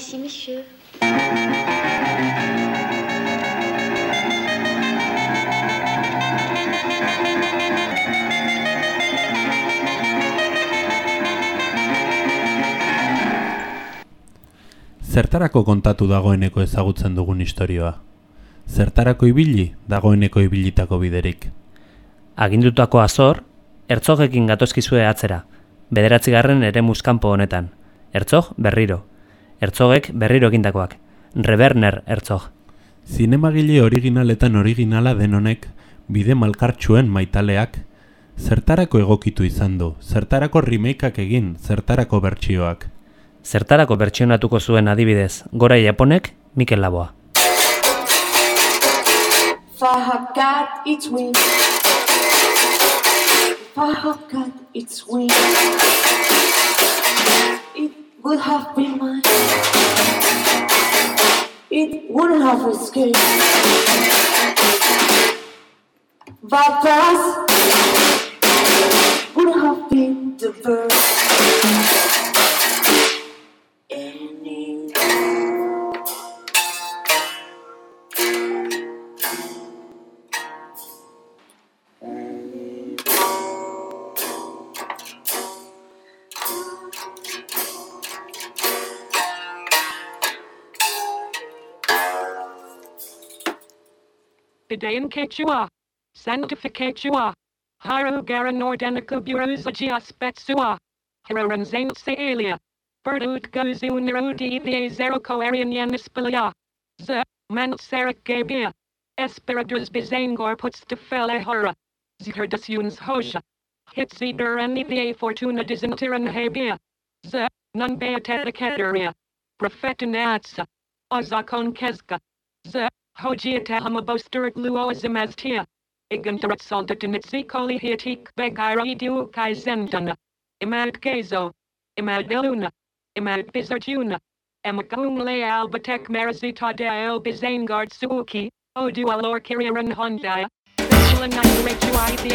monsieur. Zertarako kontatu dagoeneko ezagutzen dugun istorioa? Zertarako ibili dagoeneko ibilitako biderik? Agindutako azor, ertzogekin gatozkizue atzera, bederatzigarren ere muskampo honetan. Ertzog berriro. Ertzogek berriro egindakoak. Reverner Ertzog. Zinemagile originaletan originala den honek, bide malkartsuen maitaleak, zertarako egokitu izan du, zertarako remakeak egin, zertarako bertsioak. Zertarako bertsionatuko zuen adibidez, gora japonek, Mikel Laboa. Got its had got its it would have been mine. It wouldn't have escaped. Vipers would have been the bird. Quechua. Santificatua. Harugaran Ordenicaburazaji Aspetsua. Hararan Zaintsalia. Berdud Gozunarudi the Azerocoarian Yenispalia. Z. Manseric Gabia. Esperadus Bizangor puts to Felahora. Zherdusuns Hosha. Hitzeder and the Fortuna Disantiran Habia. Z. Nunbeateta Kederia. Prophetinatsa. ozakon Kezka. Z hojiata homobosturik luoism as tia. Igantarat soldatinitsi kolihiatik duukai zendana. Imad gazo. Imad iluna. Imad bizarjuna. Albatek marazita bizangard suuki. Kiriran the the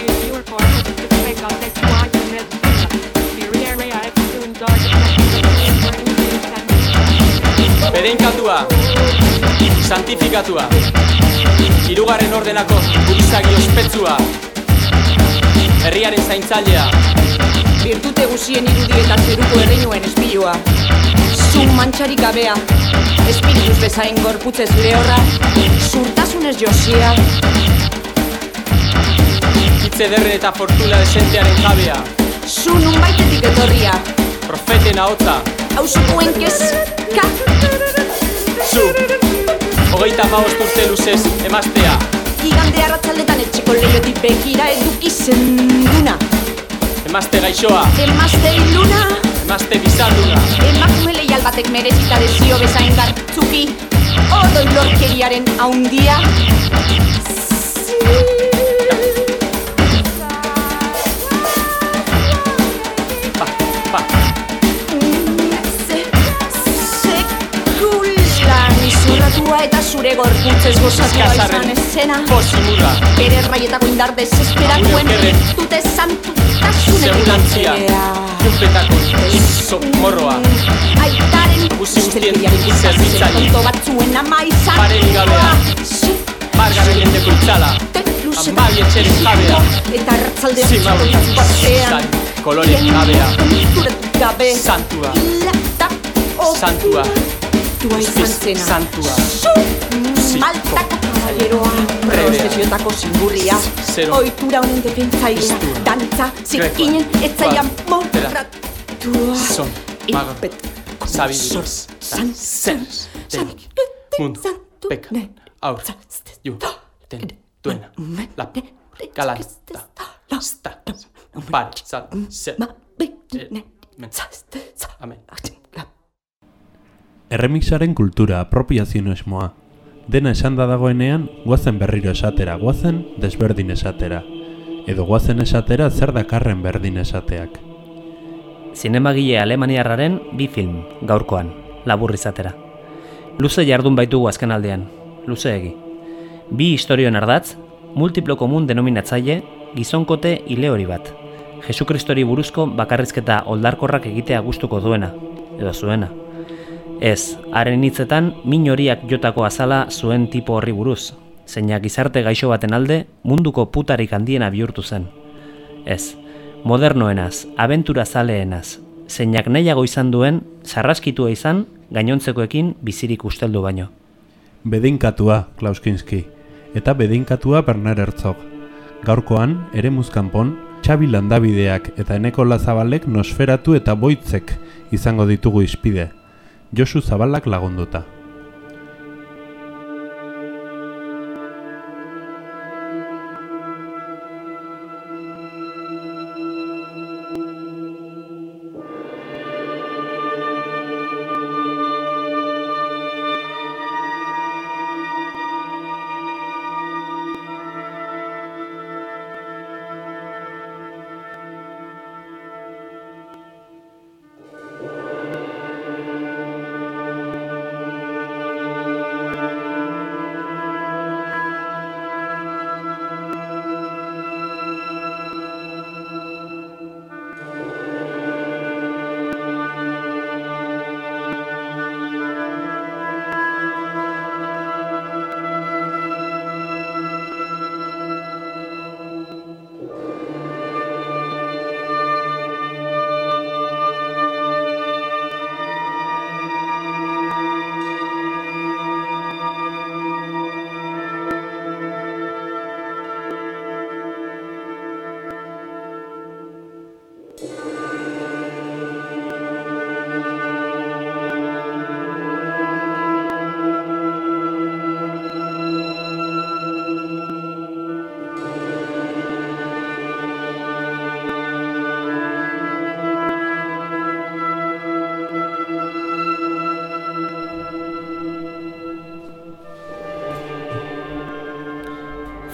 I. Berenkatua, santifikatua, hirugarren ordenako buruzagi ospetsua, herriaren zaintzailea, Virtute guzien irudi eta zeruko erreinuen espilua. Zu mantxarik gabea, espiritus bezain gorputzez lehorra, zurtasunez josia, hitze derren eta fortuna desentearen jabea, zu nunbaitetik etorria, profeten ahotza, hausukuen kezka, zu, hogeita maost urte luzez emaztea, igande arratzaldetan etxeko lehiotik bekira eduki zenduna, emazte gaixoa, emazte iluna, emazte bizarduna, emakume leial batek merezita dezio bezain gartzuki, odoi lorkeriaren haundia, pa, izorratua eta zure gorputzez gozatua izan eskazarren, ezena. posimurra, Bere erraietako indar okerren. virtute santutasunetik segurantzia, junpetako, izo, morroa, Aitaren Guzi guztien ustelkeriaren zerbitzaile. konto batzuen ama izan. Parerik gabea. margarren jendeko itzala, amabi etxeren jabea, Eta erratzaldean zimauri, batean. zain, kolorien jabea, Konturetik gabe. santua, Lata santua, Tua izan zena. santua, Maltako kaballeroa, Rebea. prosteziotako zingurria, oitura honen defentzailea, Istua. dantza, zikinen, Grekoa. etzaian morratua, son, mago, impet, sabiduraz, san, zen, denik, mundu, peka, aur, ju, ten, duena, lap, galanta, sta, par, sal, se, men, amen. Erremixaren kultura, apropiazionismoa. Dena esan da dagoenean, guazen berriro esatera, guazen desberdin esatera. Edo guazen esatera zer dakarren berdin esateak. Zinemagile alemaniarraren bi film, gaurkoan, labur izatera. Luze jardun baitugu azken aldean, luze egi. Bi historioen ardatz, multiplo komun denominatzaile, gizonkote ile hori bat. Jesukristori buruzko bakarrizketa oldarkorrak egitea gustuko duena, edo zuena. Ez, haren hitzetan min horiak jotako azala zuen tipo horri buruz, zeinak gizarte gaixo baten alde munduko putarik handiena bihurtu zen. Ez, modernoenaz, abentura zaleenaz, zeinak nahiago izan duen, sarraskitua izan, gainontzekoekin bizirik usteldu baino. Bedinkatua, Klaus Kinski, eta bedinkatua Bernard Herzog. Gaurkoan, ere muzkanpon, Xabi Landabideak eta Eneko Lazabalek nosferatu eta boitzek izango ditugu izpide. Josu Zabalak lagunduta.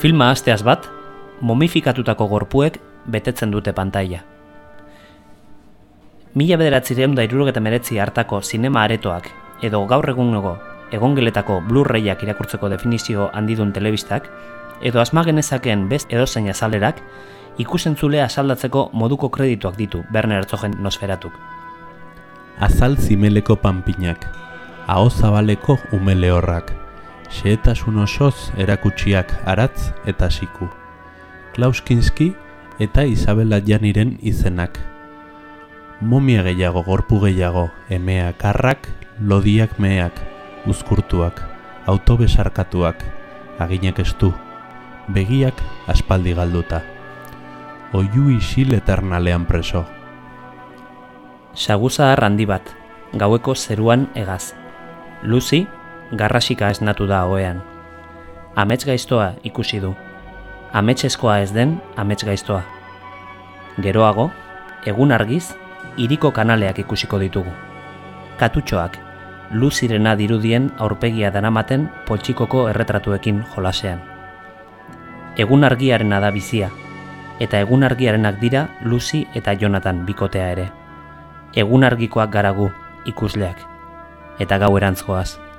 Filma hasteaz bat, momifikatutako gorpuek betetzen dute pantaila. Mila bederatzireun da irurogeta meretzi hartako zinema aretoak edo gaur egungo egongeletako Blu-rayak irakurtzeko definizio handidun telebistak, edo asmagenezakeen best edozein azalerak, ikusentzulea asaldatzeko moduko kredituak ditu Werner Herzogen nosferatuk. Azal zimeleko panpinak, aho zabaleko umele horrak, xehetasun osoz erakutsiak aratz eta siku. Klaus Kinski eta Isabela Janiren izenak. Momia gehiago, gorpu gehiago, emeak arrak, lodiak meak, uzkurtuak, autobesarkatuak, aginak estu, begiak aspaldi galduta. Oiu isil eternalean preso. Saguza handi bat, gaueko zeruan egaz. Lucy, garrasika esnatu da oean. Amets gaiztoa ikusi du. Ametseskoa ez den amets gaiztoa. Geroago, egun argiz, iriko kanaleak ikusiko ditugu. Katutxoak, luzirena dirudien aurpegia daramaten poltsikoko erretratuekin jolasean. Egun argiarena da bizia, eta egun argiarenak dira Lucy eta Jonathan bikotea ere. Egun argikoak garagu, ikusleak, eta gau erantzkoaz.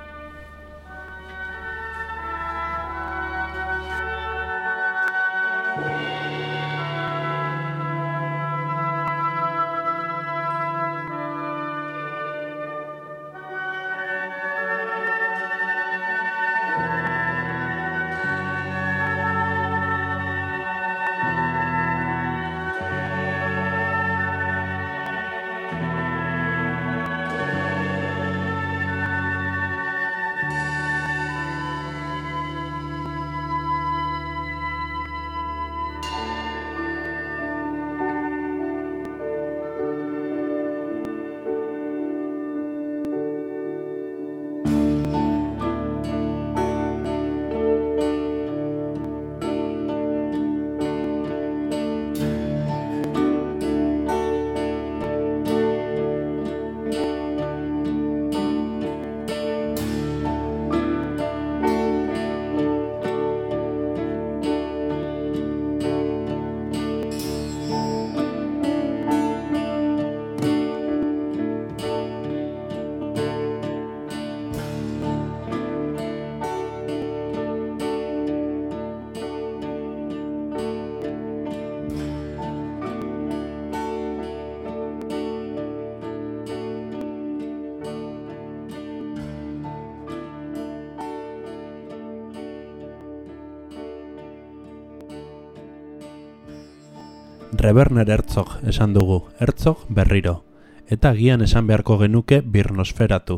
Reberner Herzog esan dugu, Herzog berriro. Eta agian esan beharko genuke birnosferatu.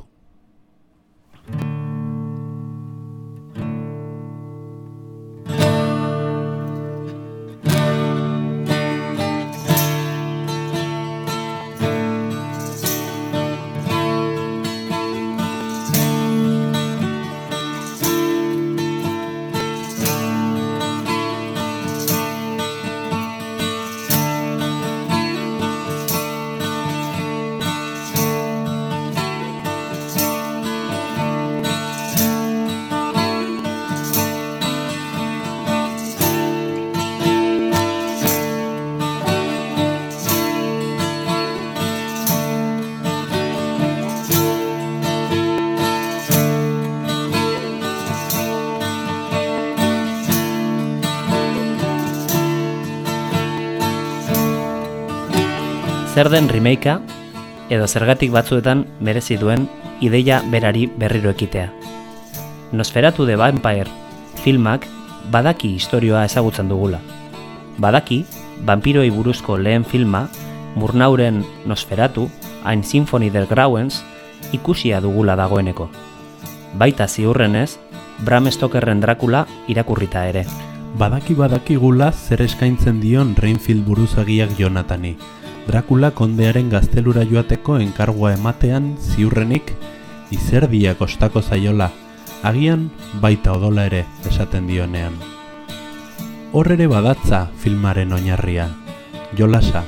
Zer den remakea edo zergatik batzuetan merezi duen ideia berari berriro ekitea. Nosferatu de Vampire filmak badaki istorioa ezagutzen dugula. Badaki, vampiroi buruzko lehen filma, Murnauren Nosferatu, Ein Symphony der Grauens, ikusia dugula dagoeneko. Baita ziurrenez, Bram Stokerren Dracula irakurrita ere. Badaki badakigula zer eskaintzen dion Reinfield buruzagiak Jonathani. Dracula kondearen gaztelura joateko enkargua ematean ziurrenik izerdia kostako zaiola, agian baita odola ere esaten dionean. Hor ere badatza filmaren oinarria. Jolasa,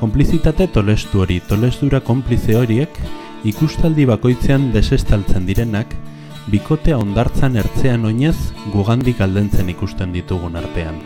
konplizitate tolestu hori, tolestura konplize horiek, ikustaldi bakoitzean desestaltzen direnak, bikotea ondartzan ertzean oinez gugandik aldentzen ikusten ditugun artean.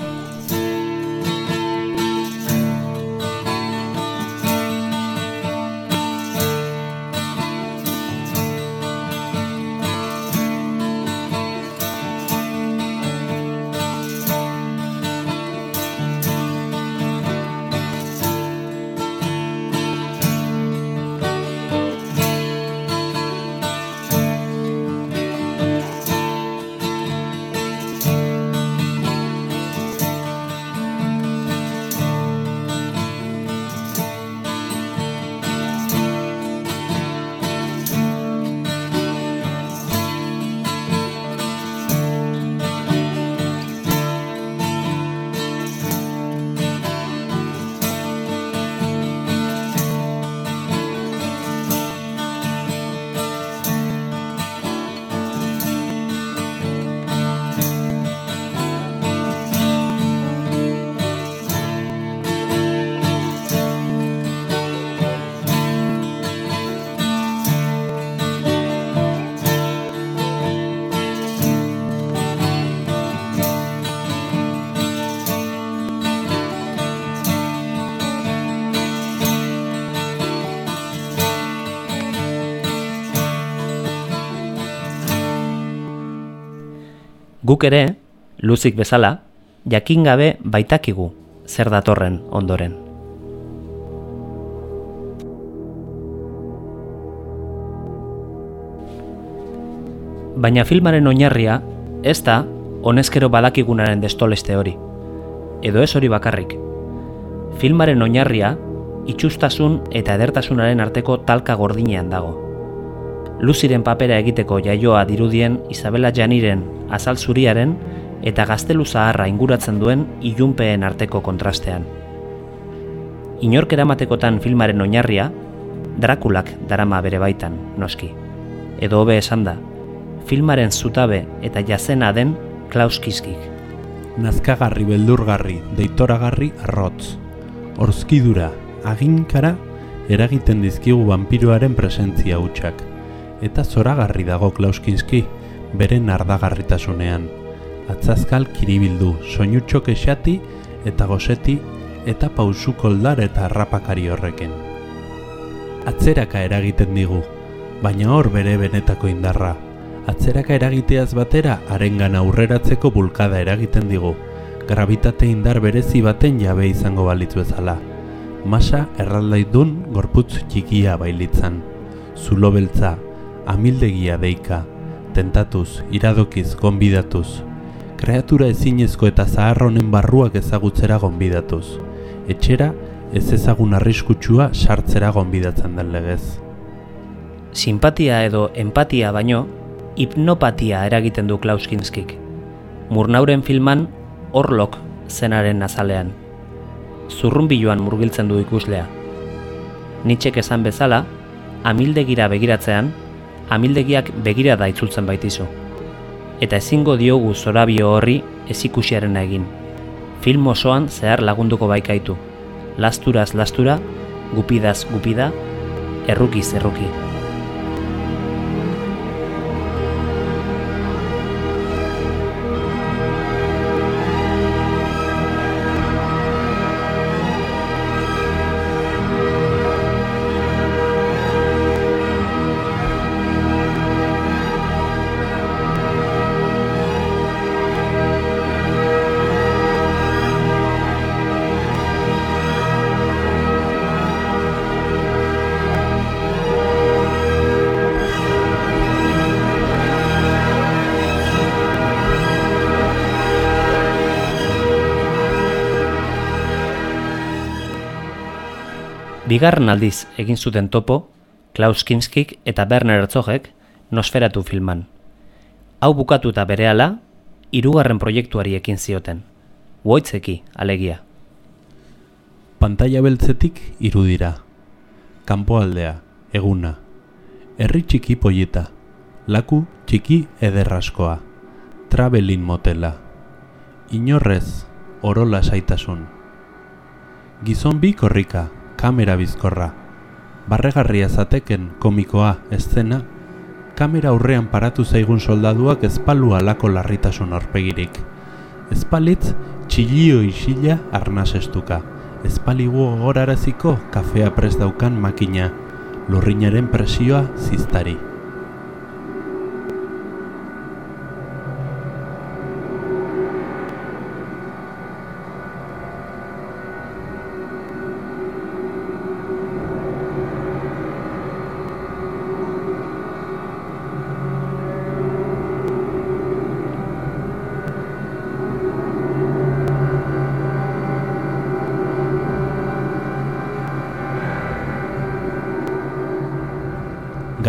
Guk ere, luzik bezala, jakin gabe baitakigu zer datorren ondoren. Baina filmaren oinarria ez da honezkero badakigunaren destoleste hori. Edo ez hori bakarrik. Filmaren oinarria itxustasun eta edertasunaren arteko talka gordinean dago. Luziren papera egiteko jaioa dirudien Isabela Janiren azal zuriaren eta gaztelu zaharra inguratzen duen ilunpeen arteko kontrastean. Inork eramatekotan filmaren oinarria, Drakulak darama bere baitan, noski. Edo hobe esan da, filmaren zutabe eta jazena den Klaus Kiskik. Nazkagarri beldurgarri, deitoragarri arrotz. Horzkidura, aginkara, eragiten dizkigu vampiroaren presentzia hutsak. Eta zoragarri dago Klauskinski, bere nardagarritasunean. Atzazkal kiribildu, soinutxok esati eta goseti eta pausu koldar eta harrapakari horreken. Atzeraka eragiten digu, baina hor bere benetako indarra. Atzeraka eragiteaz batera arengan aurreratzeko bulkada eragiten digu, gravitate indar berezi baten jabe izango balitz bezala. Masa erraldaidun gorputz txikia bailitzan. Zulo beltza, amildegia deika, tentatuz, iradokiz, gonbidatuz. Kreatura ezinezko eta zaharronen barruak ezagutzera gonbidatuz. etxera ez ezagun arriskutsua sartzera gonbidatzen den legez. Simpatia edo empatia baino, hipnopatia eragiten du Klaus Kinskik. Murnauren filman Orlok zenaren azalean. Zurrunbiloan murgiltzen du ikuslea. Nitxek esan bezala, amildegira begiratzean, amildegiak begira da itzultzen baitizu. Eta ezingo diogu zorabio horri ezikusiaren egin. Film osoan zehar lagunduko baikaitu. Lasturaz lastura, gupidaz gupida, errukiz erruki. Bigarren aldiz egin zuten topo, Klaus Kinskik eta Werner Herzogek Nosferatu filman. Hau bukatu eta berehala, hirugarren proiektuari ekin zioten. Woitzeki, alegia. Pantaila beltzetik irudira. Kanpoaldea, eguna. Herri txiki poieta. Laku txiki ederraskoa. Travelin motela. Inorrez, orola saitasun. Gizon bi korrika, kamera bizkorra. Barregarria zateken komikoa eszena, kamera aurrean paratu zaigun soldaduak ezpalu alako larritasun horpegirik. Ezpalitz txilio isila arnasestuka. Ezpaligu ogoraraziko kafea prest daukan makina, lurrinaren presioa ziztari.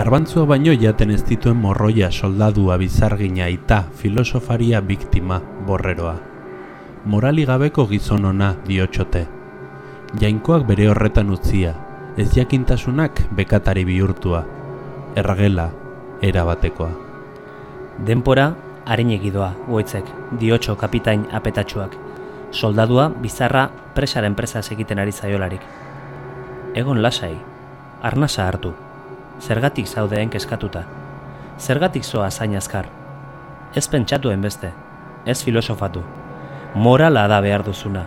Garbantzua baino jaten ez dituen morroia soldadua bizargina ita filosofaria biktima borreroa. Morali gabeko gizon ona diotxote. Jainkoak bere horretan utzia, ez jakintasunak bekatari bihurtua. Erragela, era batekoa. Denpora, harin egidoa, goitzek, diotxo kapitain apetatxuak. Soldadua, bizarra, presaren presa egiten ari zaiolarik. Egon lasai, arnasa hartu. Zergatik zaudeen kezkatuta. Zergatik zoa zain azkar. Ez pentsatuen beste, ez filosofatu. Morala da behar duzuna.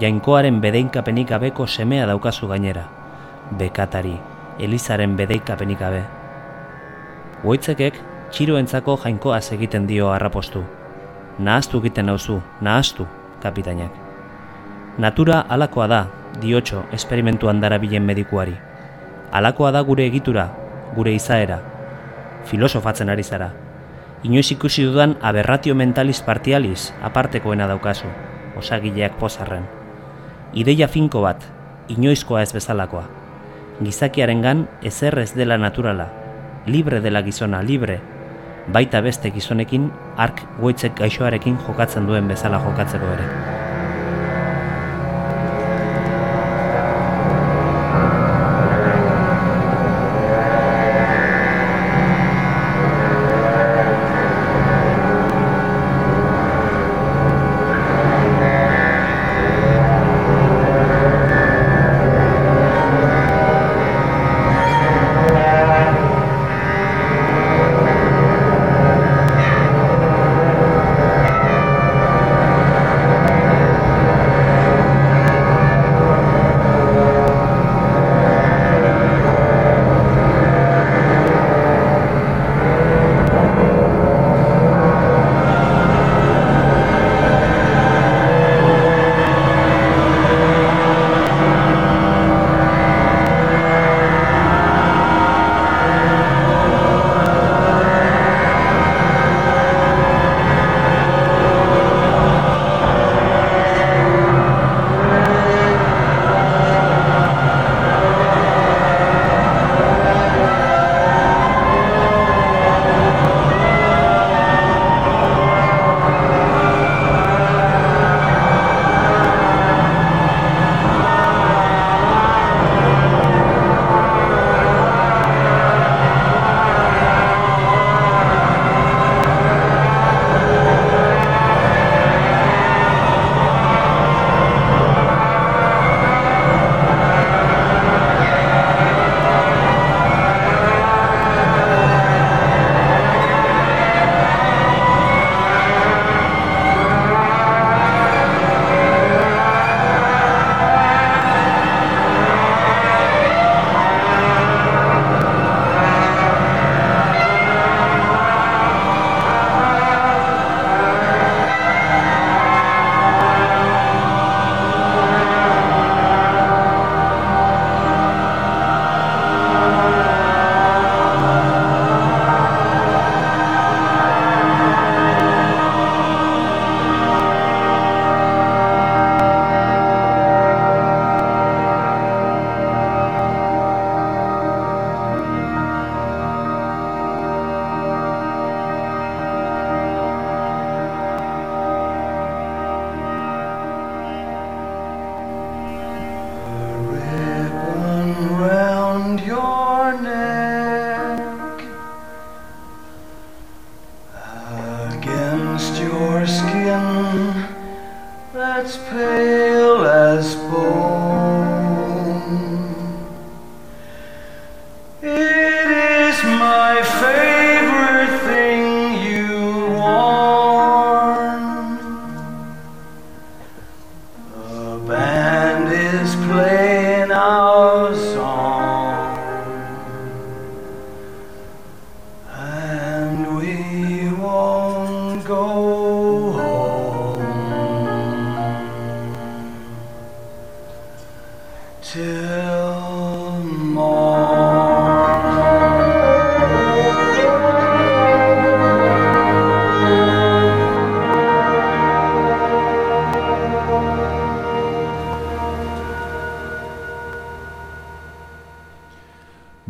Jainkoaren bedeinkapenik gabeko semea daukazu gainera. Bekatari, Elizaren bedeikapenik gabe. Goitzekek, txiroentzako jainkoaz egiten dio harrapostu. Nahaztu egiten nauzu, nahaztu, kapitainak. Natura alakoa da, diotxo, esperimentuan darabilen medikuari. Alakoa da gure egitura, gure izaera. Filosofatzen ari zara. Inoiz ikusi dudan aberratio mentalis partialis apartekoena daukazu, osagileak pozarren. Ideia finko bat, inoizkoa ez bezalakoa. Gizakiarengan ezer ez dela naturala, libre dela gizona, libre, baita beste gizonekin ark goitzek gaixoarekin jokatzen duen bezala jokatzeko ere.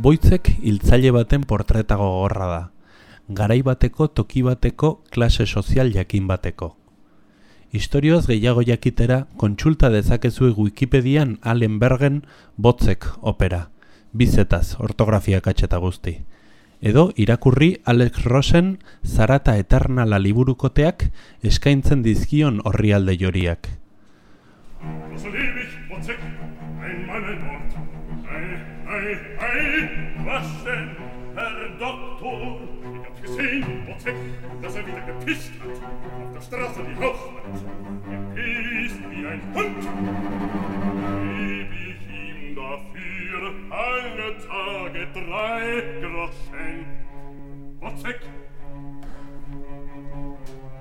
Boitzek hiltzaile baten portreta gogorra da. Garai bateko, toki bateko, klase sozial jakin bateko. Historioaz gehiago jakitera, kontsulta dezakezue Wikipedian Allen Bergen botzek opera. Bizetaz, ortografia katxeta guzti. Edo irakurri Alex Rosen Zarata Eternala liburukoteak eskaintzen dizkion orrialde joriak. So Wort. Ei, ei, was denn, Herr Doktor? Ich hab gesehen, Wozzeck, dass er wieder gepisst hat. Straße die Hausmann ist wie ein Hund. Geb ich ihm dafür alle Tage drei Groschen. Wozzeck!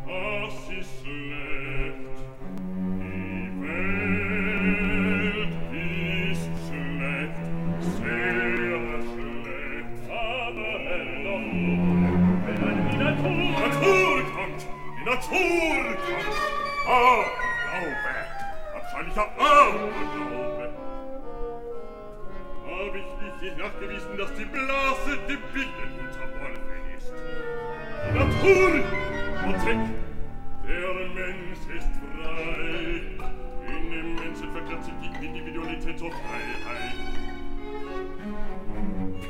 Das ist leer. Furca! Oh, Glaube! Wahrscheinlicher oh, Irrglaube! Hab ich nicht je nachgewiesen, dass die Blase dem unter Wolfe ist? Die Natur! Und Der Mensch ist frei! In dem Menschen verkehrt sich die Individualität zur Freiheit.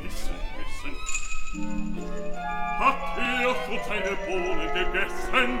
Wissen, wissen! Hat er schon seine Bohnen gegessen?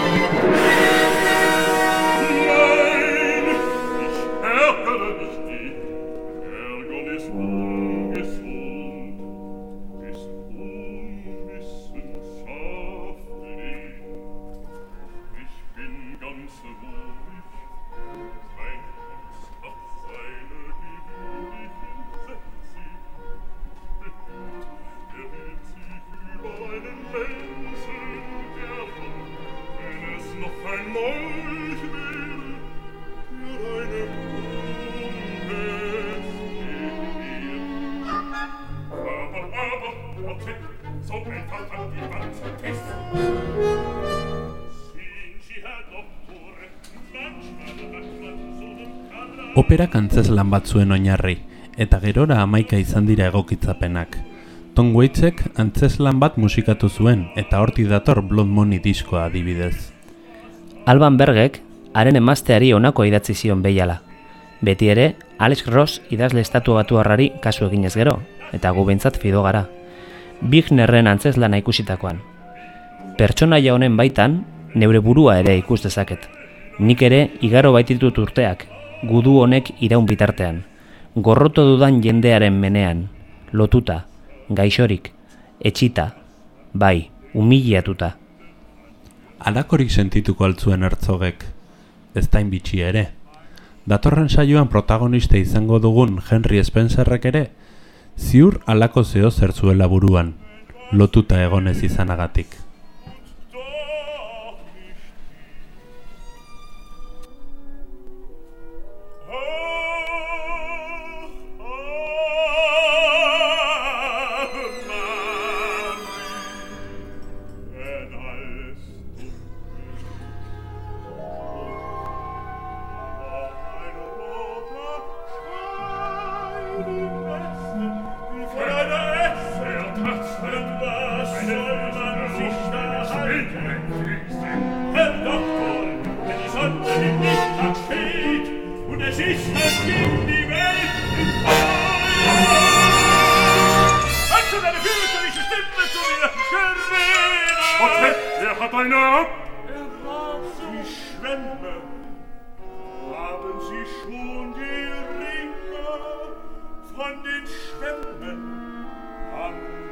Música Operak antzeslan bat zuen oinarri, eta gerora amaika izan dira egokitzapenak. Tom Waitsek antzeslan bat musikatu zuen, eta hortik dator Blood Money diskoa adibidez. Alban Bergek haren emazteari honako idatzi zion behiala. Beti ere, Alex Ross idazle estatu batu harrari kasu eginez gero, eta gu behintzat fido gara. Bignerren antzeslana ikusitakoan. Pertsonaia honen baitan, neure burua ere ikus dezaket. Nik ere igaro baititut urteak, gudu honek iraun bitartean. Gorroto dudan jendearen menean, lotuta, gaixorik, etxita, bai, humiliatuta. Alakorik sentituko altzuen ertzogek, ez da bitxi ere. Datorren saioan protagonista izango dugun Henry Spencerrek ere, ziur alako zeo zertzuela buruan, lotuta egonez izanagatik. Hände haben sie schon die Ringe von den Stämmen am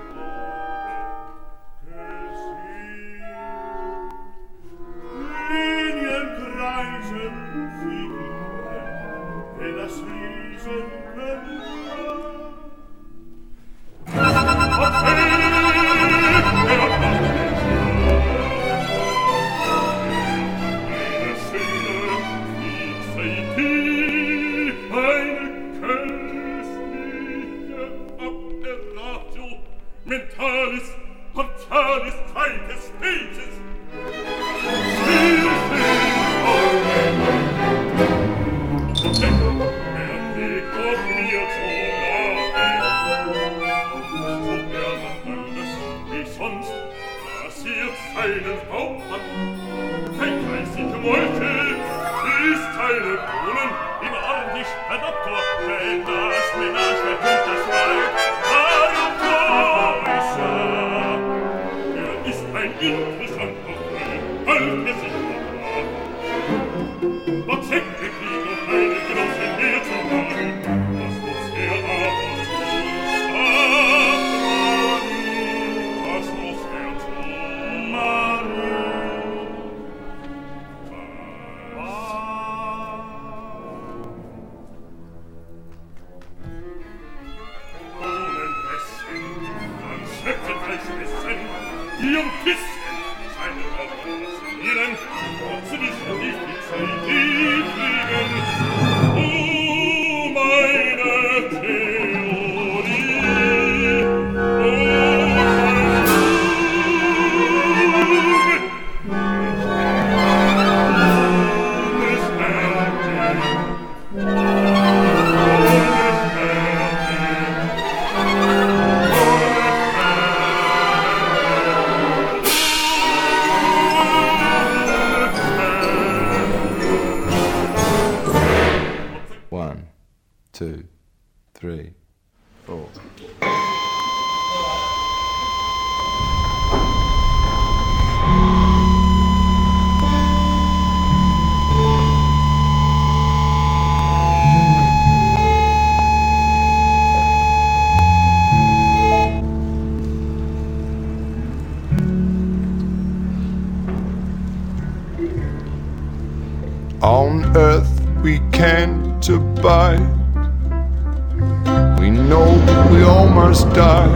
We know we almost die.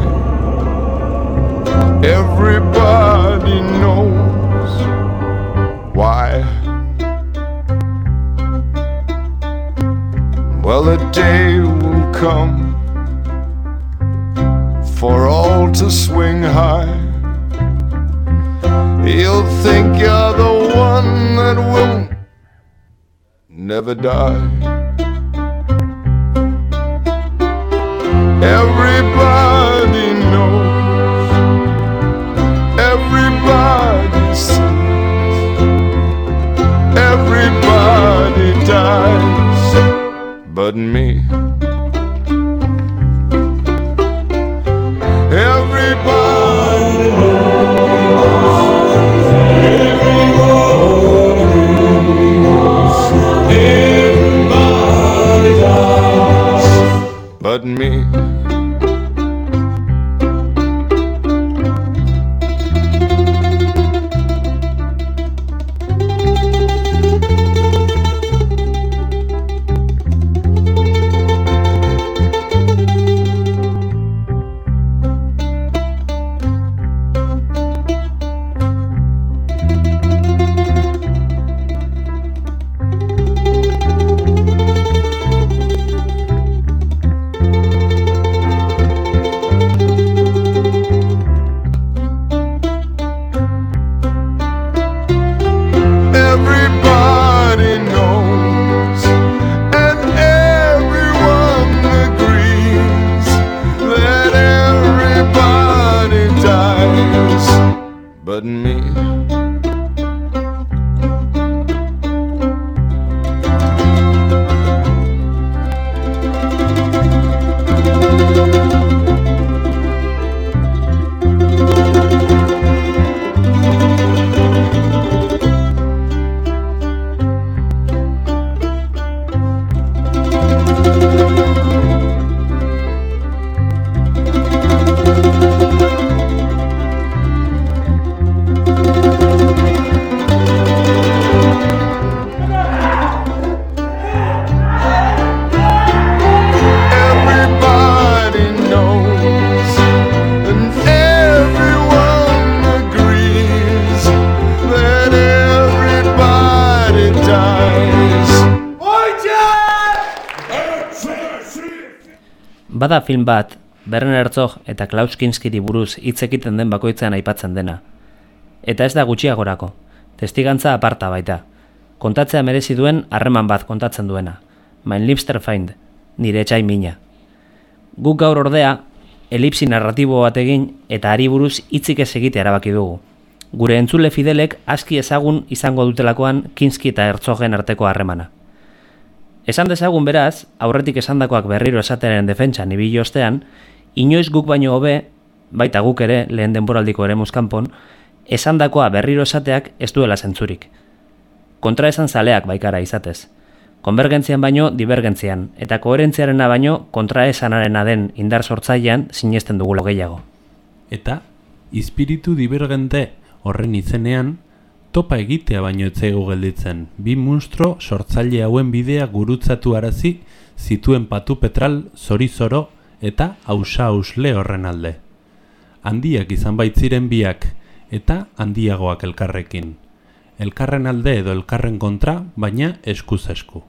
Everybody knows why. Well, a day will come for all to swing high. You'll think you're the one that won't never die. Everybody knows, everybody sees, everybody dies, but me. Film bat, Werner Herzog eta Klaus Kinskiri buruz hitz egiten den bakoitzean aipatzen dena. Eta ez da gutxiagorako, testigantza aparta baita. Kontatzea merezi duen harreman bat kontatzen duena. Mein liebster Feind, nire etxai mina. Guk gaur ordea, elipsi narratibo bat egin eta ari buruz hitzik ez egite erabaki dugu. Gure entzule fidelek aski ezagun izango dutelakoan Kinski eta Herzogen arteko harremana. Esan dezagun beraz, aurretik esandakoak berriro esatearen defentsan ibili ostean, inoiz guk baino hobe, baita guk ere lehen denboraldiko ere muskanpon, esandakoa berriro esateak ez duela zentzurik. Kontra esan zaleak baikara izatez. Konvergentzian baino divergentzian, eta koherentziarena baino kontra esanarena den indar sortzailean sinesten dugu gehiago. Eta, espiritu divergente horren izenean, topa egitea baino etzaigu gelditzen. Bi munstro sortzaile hauen bidea gurutzatu arazi zituen patu petral zori-zoro eta hausa hausle horren alde. Handiak izan baitziren biak eta handiagoak elkarrekin. Elkarren alde edo elkarren kontra, baina eskuz esku.